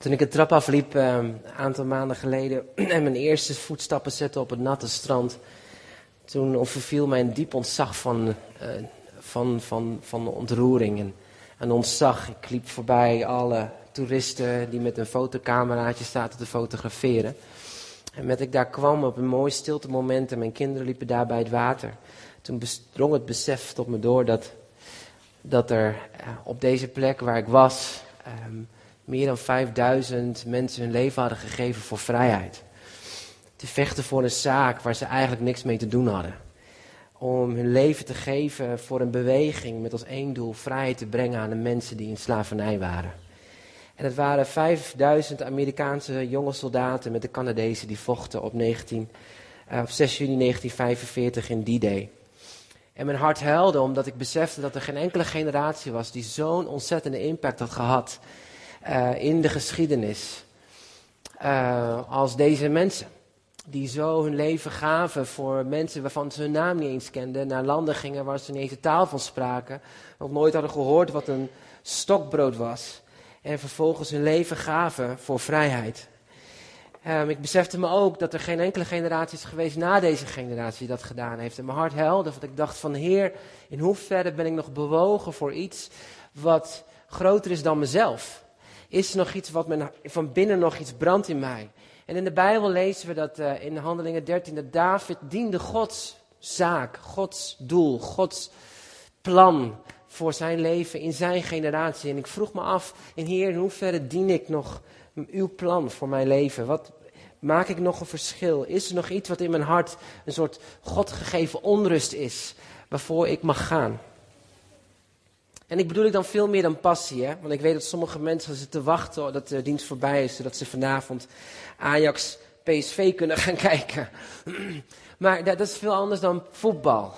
Toen ik de trap afliep uh, een aantal maanden geleden en mijn eerste voetstappen zette op het natte strand, toen overviel mij een diep ontzag van, uh, van, van, van ontroering en een ontzag. Ik liep voorbij alle toeristen die met een fotocameraatje zaten te fotograferen. En met ik daar kwam op een mooi stilte moment en mijn kinderen liepen daar bij het water, toen drong het besef tot me door dat, dat er uh, op deze plek waar ik was. Um, meer dan 5000 mensen hun leven hadden gegeven voor vrijheid. Te vechten voor een zaak waar ze eigenlijk niks mee te doen hadden. Om hun leven te geven voor een beweging met als één doel vrijheid te brengen aan de mensen die in slavernij waren. En het waren 5000 Amerikaanse jonge soldaten met de Canadezen die vochten op, 19, uh, op 6 juni 1945 in D-Day. En mijn hart huilde omdat ik besefte dat er geen enkele generatie was die zo'n ontzettende impact had gehad uh, in de geschiedenis uh, als deze mensen. Die zo hun leven gaven voor mensen waarvan ze hun naam niet eens kenden. Naar landen gingen waar ze niet eens taal van spraken. Nog nooit hadden gehoord wat een stokbrood was. En vervolgens hun leven gaven voor vrijheid. Um, ik besefte me ook dat er geen enkele generatie is geweest na deze generatie die dat gedaan heeft. En mijn hart huilde, want ik dacht van Heer, in hoeverre ben ik nog bewogen voor iets wat groter is dan mezelf? Is er nog iets wat van binnen nog iets brandt in mij? En in de Bijbel lezen we dat uh, in Handelingen 13 dat David diende Gods zaak, Gods doel, Gods plan voor zijn leven in zijn generatie. En ik vroeg me af, in Heer, in hoeverre dien ik nog uw plan voor mijn leven? Wat maak ik nog een verschil? Is er nog iets wat in mijn hart een soort God gegeven onrust is, waarvoor ik mag gaan? En ik bedoel ik dan veel meer dan passie, hè? want ik weet dat sommige mensen zitten wachten dat de dienst voorbij is, zodat ze vanavond Ajax PSV kunnen gaan kijken. Maar dat is veel anders dan voetbal.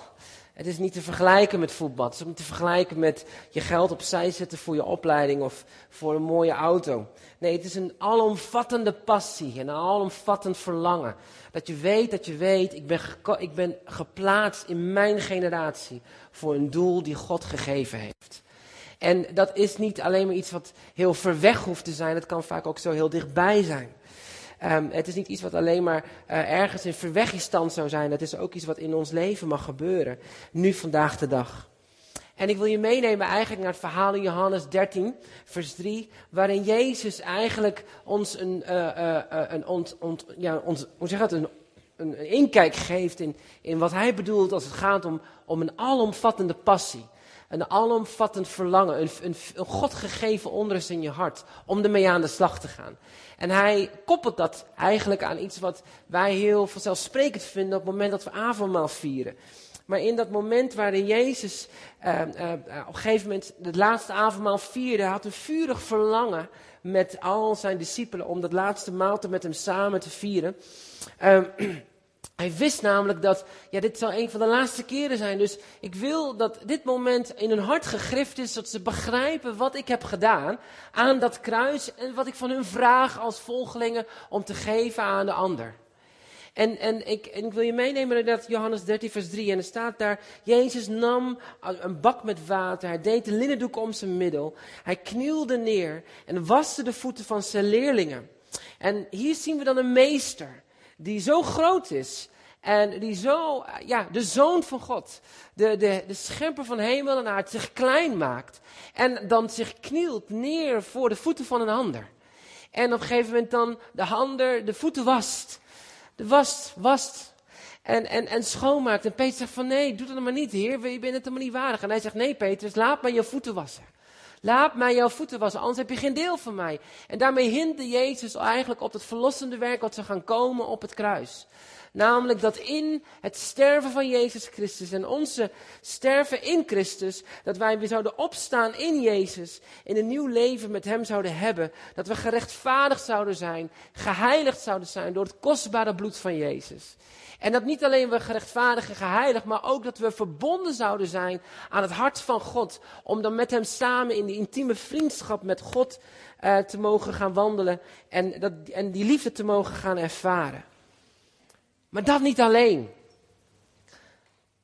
Het is niet te vergelijken met voetbal. Het is ook niet te vergelijken met je geld opzij zetten voor je opleiding of voor een mooie auto. Nee, het is een alomvattende passie en een alomvattend verlangen. Dat je weet, dat je weet, ik ben, ik ben geplaatst in mijn generatie voor een doel die God gegeven heeft. En dat is niet alleen maar iets wat heel ver weg hoeft te zijn, het kan vaak ook zo heel dichtbij zijn. Um, het is niet iets wat alleen maar uh, ergens in verweggestand zou zijn. Het is ook iets wat in ons leven mag gebeuren. Nu, vandaag de dag. En ik wil je meenemen eigenlijk naar het verhaal in Johannes 13, vers 3, waarin Jezus eigenlijk ons een, uh, uh, een, ont, ont, ja, hoe zeg een, een inkijk geeft in, in wat hij bedoelt als het gaat om, om een alomvattende passie. Een alomvattend verlangen, een, een, een godgegeven onrust in je hart om ermee aan de slag te gaan. En hij koppelt dat eigenlijk aan iets wat wij heel vanzelfsprekend vinden op het moment dat we avondmaal vieren. Maar in dat moment waarin Jezus uh, uh, op een gegeven moment het laatste avondmaal vierde, had een vurig verlangen met al zijn discipelen om dat laatste maaltijd met hem samen te vieren. Uh, hij wist namelijk dat, ja, dit zal een van de laatste keren zijn. Dus ik wil dat dit moment in hun hart gegrift is, dat ze begrijpen wat ik heb gedaan aan dat kruis en wat ik van hun vraag als volgelingen om te geven aan de ander. En, en, ik, en ik wil je meenemen naar Johannes 13, vers 3. En er staat daar, Jezus nam een bak met water, hij deed de linnendoek om zijn middel, hij knielde neer en waste de voeten van zijn leerlingen. En hier zien we dan een meester die zo groot is en die zo, ja, de zoon van God, de, de, de schepper van hemel en aard, zich klein maakt. En dan zich knielt neer voor de voeten van een ander. En op een gegeven moment dan de ander de voeten wast. De wast, wast. En, en, en schoonmaakt. En Peter zegt van nee, doe dat maar niet, heer. Je bent het helemaal niet waardig. En hij zegt nee, Petrus, laat mij je voeten wassen. Laat mij jouw voeten wassen, anders heb je geen deel van mij. En daarmee hinderde Jezus eigenlijk op het verlossende werk wat zou gaan komen op het kruis. Namelijk dat in het sterven van Jezus Christus en onze sterven in Christus, dat wij weer zouden opstaan in Jezus, in een nieuw leven met Hem zouden hebben. Dat we gerechtvaardigd zouden zijn, geheiligd zouden zijn door het kostbare bloed van Jezus. En dat niet alleen we gerechtvaardigd en geheiligd, maar ook dat we verbonden zouden zijn aan het hart van God. Om dan met Hem samen in die intieme vriendschap met God uh, te mogen gaan wandelen en, dat, en die liefde te mogen gaan ervaren. Maar dat niet alleen.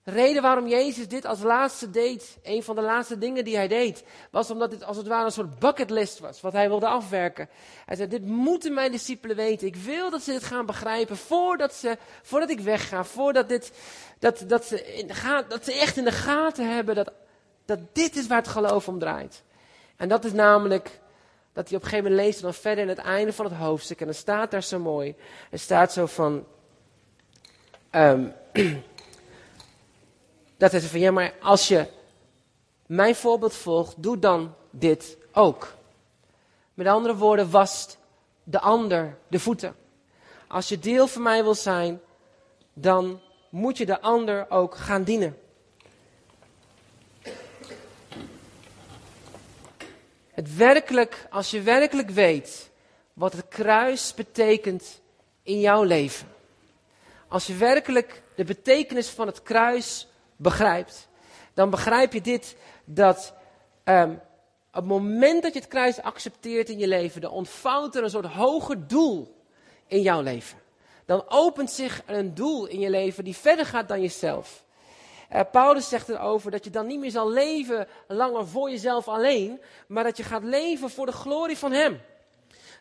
De reden waarom Jezus dit als laatste deed, een van de laatste dingen die hij deed, was omdat dit als het ware een soort bucketlist was, wat hij wilde afwerken. Hij zei, dit moeten mijn discipelen weten. Ik wil dat ze dit gaan begrijpen voordat, ze, voordat ik wegga, voordat dit, dat, dat, ze in dat ze echt in de gaten hebben dat, dat dit is waar het geloof om draait. En dat is namelijk dat hij op een gegeven moment leest dan verder in het einde van het hoofdstuk. En dan staat daar zo mooi. Er staat zo van. Um, dat zegt van ja, maar als je mijn voorbeeld volgt, doe dan dit ook. Met andere woorden, wast de ander de voeten. Als je deel van mij wil zijn, dan moet je de ander ook gaan dienen. Het werkelijk, als je werkelijk weet wat het kruis betekent in jouw leven. Als je werkelijk de betekenis van het kruis begrijpt, dan begrijp je dit, dat op het moment dat je het kruis accepteert in je leven, dan ontvouwt er een soort hoger doel in jouw leven. Dan opent zich een doel in je leven die verder gaat dan jezelf. Uh, Paulus zegt erover dat je dan niet meer zal leven langer voor jezelf alleen, maar dat je gaat leven voor de glorie van Hem.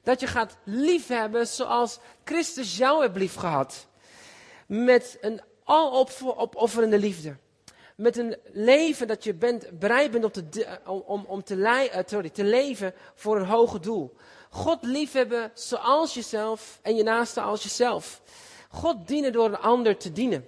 Dat je gaat liefhebben zoals Christus jou heeft liefgehad. Met een alopofferende liefde met een leven dat je bent, bereid bent om, te, om, om te, uh, sorry, te leven voor een hoger doel. God liefhebben zoals jezelf en je naaste als jezelf. God dienen door een ander te dienen.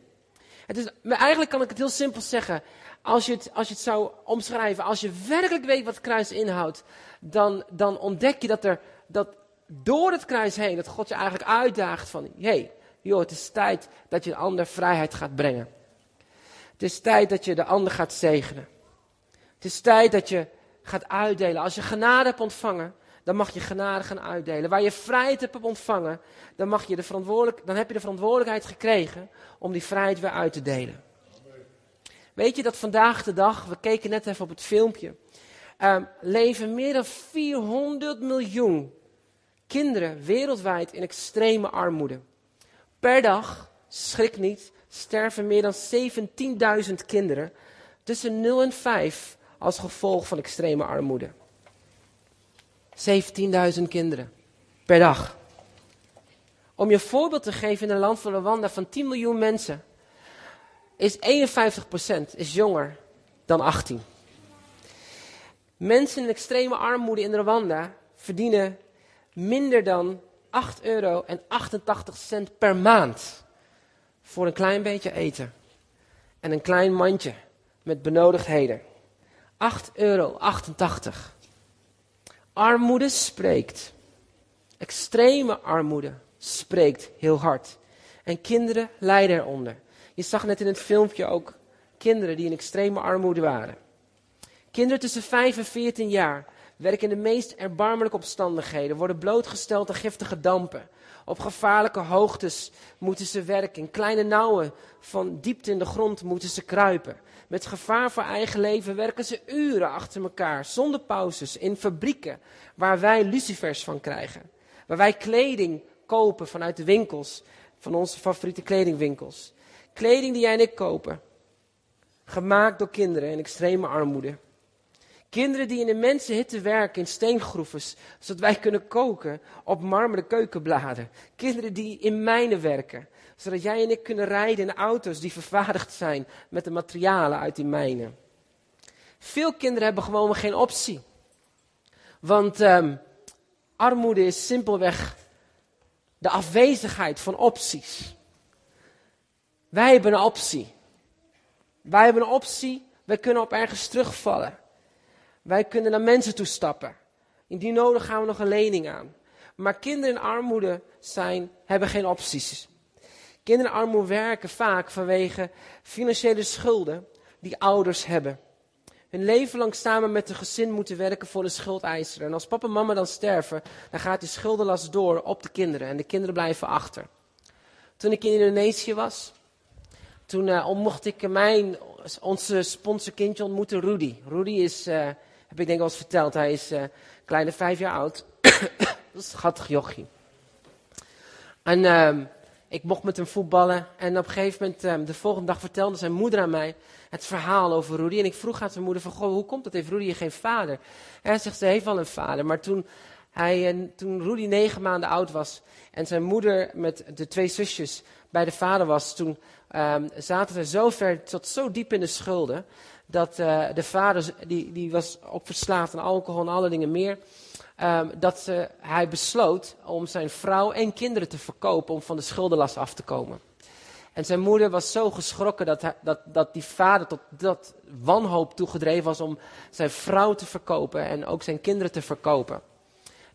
Het is, eigenlijk kan ik het heel simpel zeggen. Als je het, als je het zou omschrijven, als je werkelijk weet wat het kruis inhoudt, dan, dan ontdek je dat er dat door het kruis heen, dat God je eigenlijk uitdaagt van, hé, hey, joh, het is tijd dat je een ander vrijheid gaat brengen. Het is tijd dat je de ander gaat zegenen. Het is tijd dat je gaat uitdelen. Als je genade hebt ontvangen, dan mag je genade gaan uitdelen. Waar je vrijheid hebt ontvangen, dan, mag je de verantwoordelijk, dan heb je de verantwoordelijkheid gekregen om die vrijheid weer uit te delen. Weet je dat vandaag de dag, we keken net even op het filmpje, uh, leven meer dan 400 miljoen kinderen wereldwijd in extreme armoede. Per dag, schrik niet, sterven meer dan 17.000 kinderen tussen 0 en 5 als gevolg van extreme armoede. 17.000 kinderen per dag. Om je voorbeeld te geven in een land van Rwanda van 10 miljoen mensen, is 51% is jonger dan 18. Mensen in extreme armoede in Rwanda verdienen minder dan 8 euro en 88 cent per maand voor een klein beetje eten. En een klein mandje met benodigdheden. 8,88 euro. Armoede spreekt. Extreme armoede spreekt heel hard. En kinderen lijden eronder. Je zag net in het filmpje ook kinderen die in extreme armoede waren. Kinderen tussen 5 en 14 jaar werken in de meest erbarmelijke omstandigheden, worden blootgesteld aan giftige dampen, op gevaarlijke hoogtes moeten ze werken. In kleine nauwen van diepte in de grond moeten ze kruipen. Met gevaar voor eigen leven werken ze uren achter elkaar, zonder pauzes, in fabrieken waar wij lucifers van krijgen. Waar wij kleding kopen vanuit de winkels, van onze favoriete kledingwinkels. Kleding die jij en ik kopen. Gemaakt door kinderen in extreme armoede. Kinderen die in de mensenhitte werken in steengroeven, zodat wij kunnen koken op marmeren keukenbladen. Kinderen die in mijnen werken, zodat jij en ik kunnen rijden in auto's die vervaardigd zijn met de materialen uit die mijnen. Veel kinderen hebben gewoon geen optie. Want um, armoede is simpelweg de afwezigheid van opties. Wij hebben een optie. Wij hebben een optie, wij kunnen op ergens terugvallen. Wij kunnen naar mensen toe stappen. Indien nodig gaan we nog een lening aan. Maar kinderen in armoede zijn, hebben geen opties. Kinderen in armoede werken vaak vanwege financiële schulden die ouders hebben. Hun leven lang samen met een gezin moeten werken voor de schuldeiser. En als papa en mama dan sterven, dan gaat die schuldenlast door op de kinderen. En de kinderen blijven achter. Toen ik in Indonesië was, toen uh, mocht ik mijn, onze sponsorkindje ontmoeten, Rudy. Rudy is uh, heb ik denk al eens verteld. Hij is uh, kleine vijf jaar oud. dat schattig jochie. En uh, ik mocht met hem voetballen. En op een gegeven moment, ehm, de volgende dag vertelde zijn moeder aan mij het verhaal over Rudy. En ik vroeg aan zijn moeder van, goh, hoe komt dat? Heeft Rudy geen vader? En hij zegt, ze heeft wel een vader. Maar toen, hij, uh, toen Rudy negen maanden oud was en zijn moeder met de twee zusjes bij de vader was, toen um, zaten ze zo ver, tot zo diep in de schulden, dat uh, de vader, die, die was ook verslaafd aan alcohol en alle dingen meer, um, dat ze, hij besloot om zijn vrouw en kinderen te verkopen om van de schuldenlast af te komen. En zijn moeder was zo geschrokken dat, dat, dat die vader tot dat wanhoop toegedreven was om zijn vrouw te verkopen en ook zijn kinderen te verkopen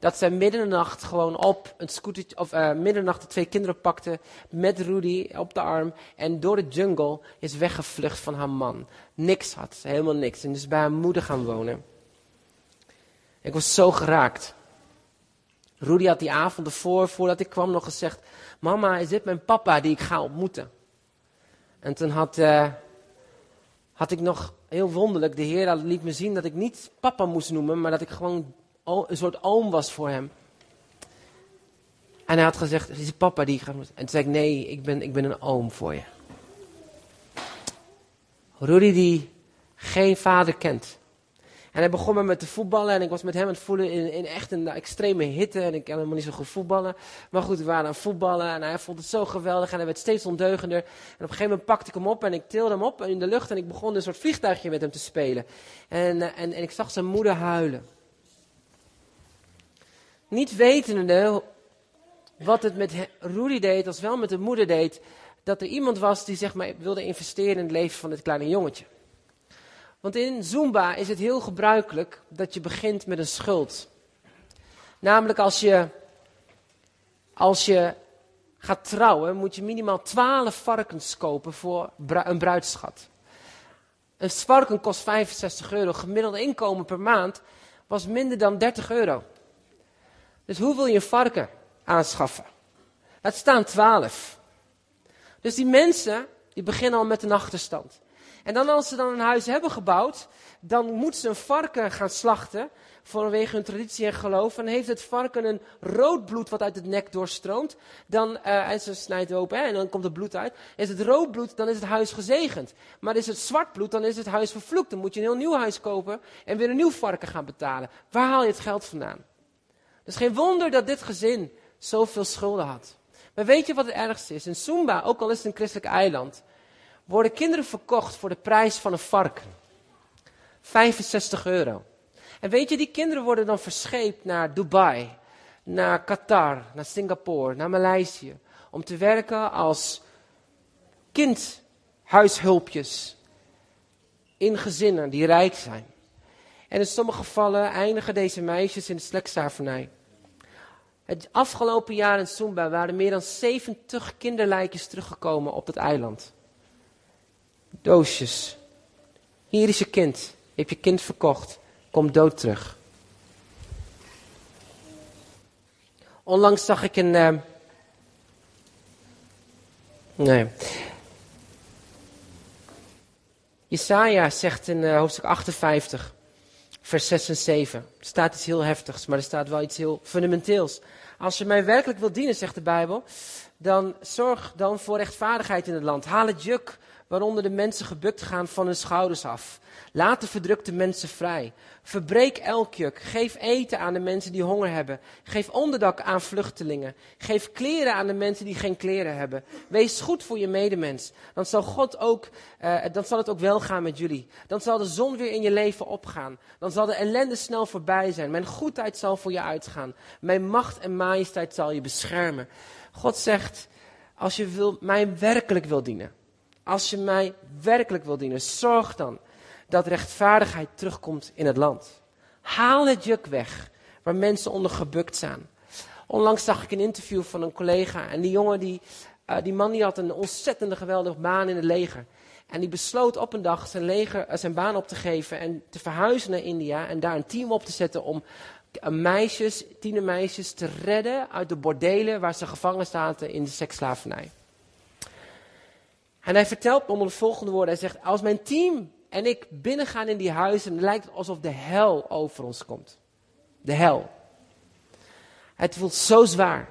dat zij middernacht gewoon op een scooter, of uh, middernacht de twee kinderen pakte met Rudy op de arm en door de jungle is weggevlucht van haar man. Niks had, helemaal niks. En dus bij haar moeder gaan wonen. Ik was zo geraakt. Rudy had die avond ervoor, voordat ik kwam, nog gezegd: Mama, is dit mijn papa die ik ga ontmoeten? En toen had, uh, had ik nog heel wonderlijk, de Heer liet me zien dat ik niet papa moest noemen, maar dat ik gewoon een soort oom was voor hem. En hij had gezegd, is papa die gaat... En toen zei ik, nee, ik ben, ik ben een oom voor je. Rudy die geen vader kent. En hij begon met, met te voetballen en ik was met hem aan het voelen in, in echt een extreme hitte. En ik kan helemaal niet zo goed voetballen. Maar goed, we waren aan het voetballen en hij vond het zo geweldig en hij werd steeds ondeugender. En op een gegeven moment pakte ik hem op en ik tilde hem op in de lucht en ik begon een soort vliegtuigje met hem te spelen. En, eh, en, en ik zag zijn moeder huilen. Niet wetende wat het met Rudy deed, als wel met de moeder deed, dat er iemand was die zeg maar, wilde investeren in het leven van dit kleine jongetje. Want in Zumba is het heel gebruikelijk dat je begint met een schuld. Namelijk als je, als je gaat trouwen, moet je minimaal 12 varkens kopen voor een bruidschat. Een varken kost 65 euro. Gemiddelde inkomen per maand was minder dan 30 euro. Dus hoe wil je een varken aanschaffen? Het staan twaalf. Dus die mensen, die beginnen al met een achterstand. En dan als ze dan een huis hebben gebouwd, dan moeten ze een varken gaan slachten. Vanwege hun traditie en geloof. En heeft het varken een rood bloed wat uit het nek doorstroomt. Dan, uh, en ze snijdt open en dan komt het bloed uit. Is het rood bloed, dan is het huis gezegend. Maar is het zwart bloed, dan is het huis vervloekt. Dan moet je een heel nieuw huis kopen en weer een nieuw varken gaan betalen. Waar haal je het geld vandaan? Dus geen wonder dat dit gezin zoveel schulden had. Maar weet je wat het ergste is? In Sumba, ook al is het een christelijk eiland, worden kinderen verkocht voor de prijs van een varken. 65 euro. En weet je, die kinderen worden dan verscheept naar Dubai, naar Qatar, naar Singapore, naar Maleisië. Om te werken als kindhuishulpjes in gezinnen die rijk zijn. En in sommige gevallen eindigen deze meisjes in de slekslavernij. Het afgelopen jaar in Sumba waren meer dan 70 kinderlijkjes teruggekomen op het eiland. Doosjes. Hier is je kind. Je hebt je kind verkocht. Kom dood terug. Onlangs zag ik een. Uh, nee. Jesaja zegt in uh, hoofdstuk 58 vers 6 en 7. Er staat iets heel heftigs, maar er staat wel iets heel fundamenteels. Als je mij werkelijk wilt dienen, zegt de Bijbel, dan zorg dan voor rechtvaardigheid in het land. Haal het juk waaronder de mensen gebukt gaan van hun schouders af. Laat de verdrukte mensen vrij. Verbreek elk juk. Geef eten aan de mensen die honger hebben. Geef onderdak aan vluchtelingen. Geef kleren aan de mensen die geen kleren hebben. Wees goed voor je medemens. Dan zal God ook, uh, dan zal het ook wel gaan met jullie. Dan zal de zon weer in je leven opgaan. Dan zal de ellende snel voorbij zijn. Mijn goedheid zal voor je uitgaan. Mijn macht en majesteit zal je beschermen. God zegt, als je wil, mij werkelijk wil dienen. Als je mij werkelijk wil dienen, zorg dan dat rechtvaardigheid terugkomt in het land. Haal het juk weg waar mensen onder gebukt staan. Onlangs zag ik een interview van een collega en die jongen, die, uh, die man die had een ontzettende geweldige baan in het leger. En die besloot op een dag zijn, leger, uh, zijn baan op te geven en te verhuizen naar India en daar een team op te zetten om uh, meisjes, tienermeisjes te redden uit de bordelen waar ze gevangen zaten in de seksslavernij. En hij vertelt onder de volgende woorden, hij zegt, als mijn team en ik binnengaan in die huizen, lijkt het alsof de hel over ons komt. De hel. Het voelt zo zwaar.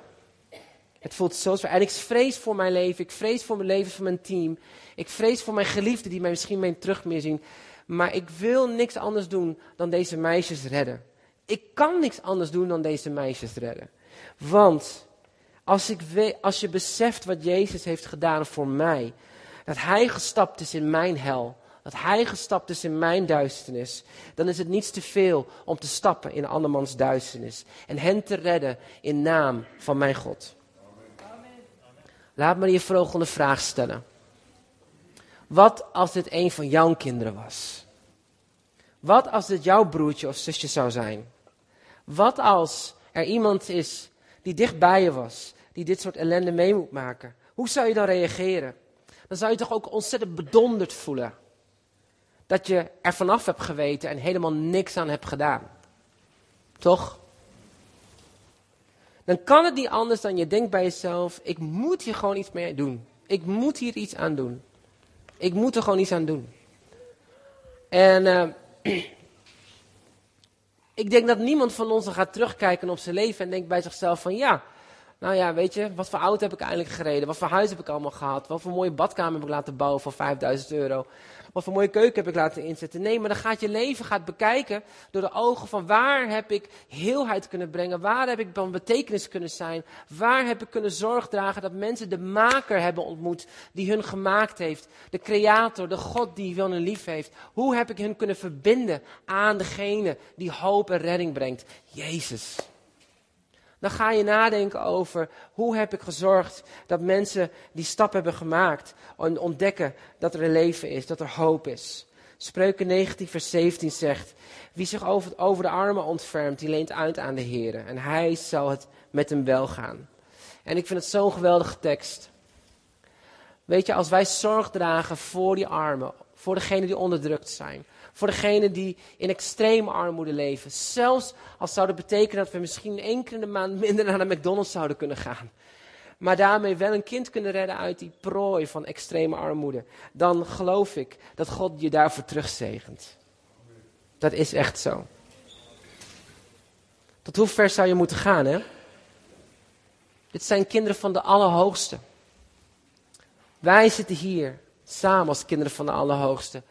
Het voelt zo zwaar. En ik vrees voor mijn leven. Ik vrees voor mijn leven van mijn team. Ik vrees voor mijn geliefden die mij misschien mee terug meer zien. Maar ik wil niks anders doen dan deze meisjes redden. Ik kan niks anders doen dan deze meisjes redden. Want als, ik als je beseft wat Jezus heeft gedaan voor mij, dat Hij gestapt is in mijn hel, dat Hij gestapt is in mijn duisternis, dan is het niets te veel om te stappen in andermans duisternis en hen te redden in naam van mijn God. Laat me je volgende vraag stellen. Wat als dit een van jouw kinderen was? Wat als dit jouw broertje of zusje zou zijn? Wat als er iemand is die dicht bij je was, die dit soort ellende mee moet maken? Hoe zou je dan reageren? Dan zou je toch ook ontzettend bedonderd voelen. Dat je er vanaf hebt geweten en helemaal niks aan hebt gedaan. Toch? Dan kan het niet anders dan je denkt bij jezelf: ik moet hier gewoon iets mee doen. Ik moet hier iets aan doen. Ik moet er gewoon iets aan doen. En uh, ik denk dat niemand van ons gaat terugkijken op zijn leven en denkt bij zichzelf van ja, nou ja, weet je, wat voor auto heb ik eigenlijk gereden? Wat voor huis heb ik allemaal gehad? Wat voor mooie badkamer heb ik laten bouwen voor 5000 euro? Wat voor mooie keuken heb ik laten inzetten? Nee, maar dan gaat je leven gaat bekijken door de ogen van waar heb ik heelheid kunnen brengen? Waar heb ik van betekenis kunnen zijn? Waar heb ik kunnen zorg dragen dat mensen de maker hebben ontmoet die hun gemaakt heeft? De creator, de God die hun lief heeft. Hoe heb ik hun kunnen verbinden aan degene die hoop en redding brengt? Jezus. Dan ga je nadenken over hoe heb ik gezorgd dat mensen die stap hebben gemaakt en ontdekken dat er een leven is, dat er hoop is. Spreuken 19 vers 17 zegt, wie zich over, de armen ontfermt, die leent uit aan de Heer en hij zal het met hem wel gaan. En ik vind het zo'n geweldige tekst. Weet je, als wij zorg dragen voor die armen, voor degenen die onderdrukt zijn, voor degenen die in extreme armoede leven. Zelfs als zou dat betekenen dat we misschien één keer in de maand minder naar de McDonald's zouden kunnen gaan. Maar daarmee wel een kind kunnen redden uit die prooi van extreme armoede. Dan geloof ik dat God je daarvoor terugzegent. Dat is echt zo. Tot hoe ver zou je moeten gaan, hè? Dit zijn kinderen van de Allerhoogste. Wij zitten hier samen als kinderen van de Allerhoogste.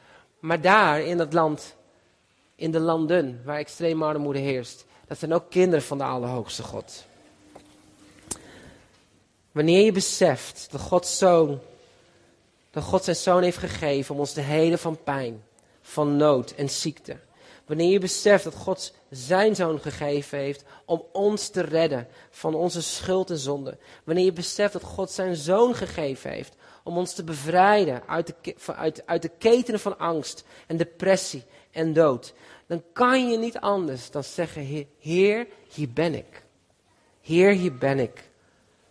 Maar daar in dat land, in de landen waar extreme armoede heerst, dat zijn ook kinderen van de Allerhoogste God. Wanneer je beseft dat Gods zoon, dat God zijn zoon heeft gegeven om ons te heden van pijn, van nood en ziekte. Wanneer je beseft dat God zijn zoon gegeven heeft om ons te redden van onze schuld en zonde. Wanneer je beseft dat God zijn zoon gegeven heeft om ons te bevrijden uit de, uit, uit de ketenen van angst en depressie en dood. Dan kan je niet anders dan zeggen, Heer, hier ben ik. Heer, hier ben ik.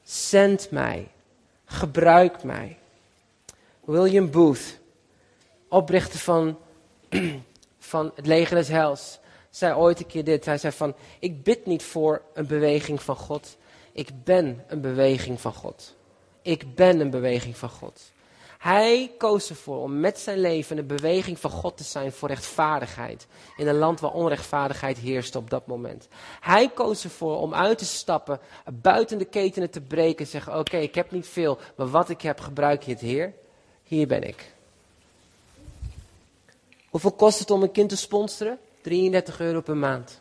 Zend mij. Gebruik mij. William Booth, oprichter van, van het leger des hels, zei ooit een keer dit. Hij zei van, ik bid niet voor een beweging van God. Ik ben een beweging van God. Ik ben een beweging van God. Hij koos ervoor om met zijn leven een beweging van God te zijn voor rechtvaardigheid. In een land waar onrechtvaardigheid heerste op dat moment. Hij koos ervoor om uit te stappen, buiten de ketenen te breken en zeggen: Oké, ik heb niet veel, maar wat ik heb gebruik je het, Heer. Hier ben ik. Hoeveel kost het om een kind te sponsoren? 33 euro per maand.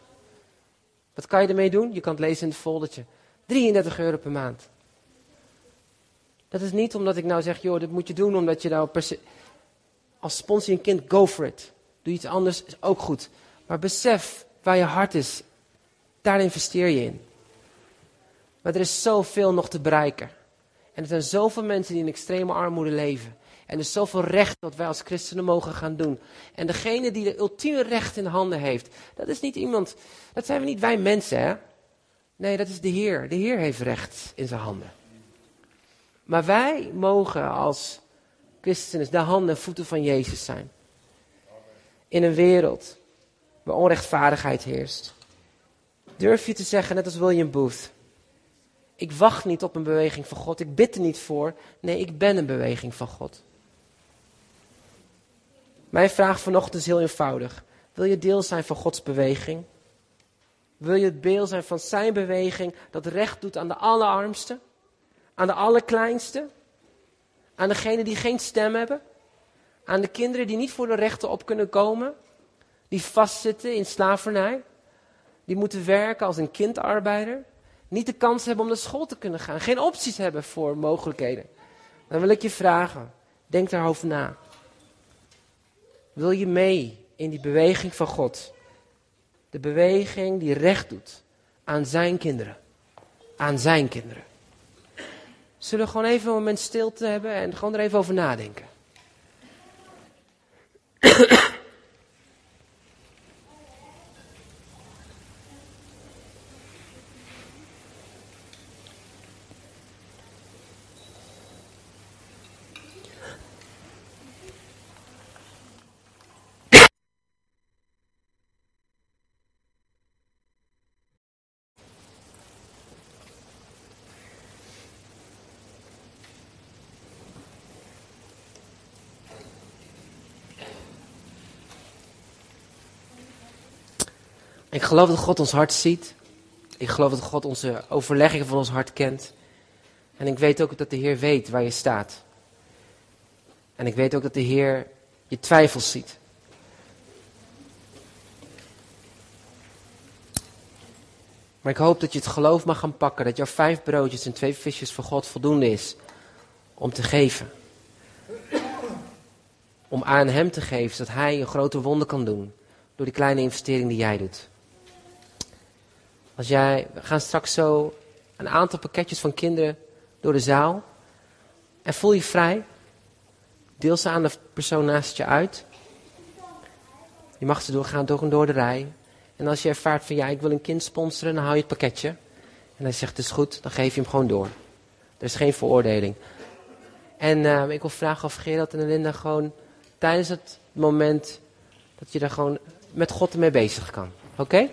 Wat kan je ermee doen? Je kan het lezen in het foldertje. 33 euro per maand. Dat is niet omdat ik nou zeg, joh, dit moet je doen omdat je nou per se... Als sponsor een kind, go for it. Doe iets anders, is ook goed. Maar besef waar je hart is. Daar investeer je in. Maar er is zoveel nog te bereiken. En er zijn zoveel mensen die in extreme armoede leven. En er is zoveel recht dat wij als christenen mogen gaan doen. En degene die de ultieme recht in handen heeft, dat is niet iemand, dat zijn we niet wij mensen, hè? Nee, dat is de Heer. De Heer heeft recht in zijn handen. Maar wij mogen als christenen de handen en voeten van Jezus zijn. In een wereld waar onrechtvaardigheid heerst. Durf je te zeggen, net als William Booth. Ik wacht niet op een beweging van God. Ik bid er niet voor. Nee, ik ben een beweging van God. Mijn vraag vanochtend is heel eenvoudig. Wil je deel zijn van Gods beweging? Wil je het deel zijn van zijn beweging dat recht doet aan de allerarmsten? Aan de allerkleinste? Aan degenen die geen stem hebben? Aan de kinderen die niet voor de rechten op kunnen komen? Die vastzitten in slavernij? Die moeten werken als een kindarbeider? Niet de kans hebben om naar school te kunnen gaan? Geen opties hebben voor mogelijkheden? Dan wil ik je vragen, denk daarover na. Wil je mee in die beweging van God? De beweging die recht doet aan zijn kinderen. Aan zijn kinderen. Zullen we gewoon even een moment stilte hebben en gewoon er even over nadenken? Ik geloof dat God ons hart ziet. Ik geloof dat God onze overleggingen van ons hart kent. En ik weet ook dat de Heer weet waar je staat. En ik weet ook dat de Heer je twijfels ziet. Maar ik hoop dat je het geloof mag gaan pakken dat jouw vijf broodjes en twee visjes voor God voldoende is om te geven. Om aan Hem te geven, zodat Hij een grote wonder kan doen door die kleine investering die jij doet. Als jij, we gaan straks zo een aantal pakketjes van kinderen door de zaal. En voel je vrij. Deel ze aan de persoon naast je uit. Je mag ze doorgaan door, door de rij. En als je ervaart van ja, ik wil een kind sponsoren, dan hou je het pakketje. En hij zegt het is goed, dan geef je hem gewoon door. Er is geen veroordeling. En uh, ik wil vragen of Gerald en Linda gewoon tijdens het moment dat je daar gewoon met God ermee bezig kan. Oké?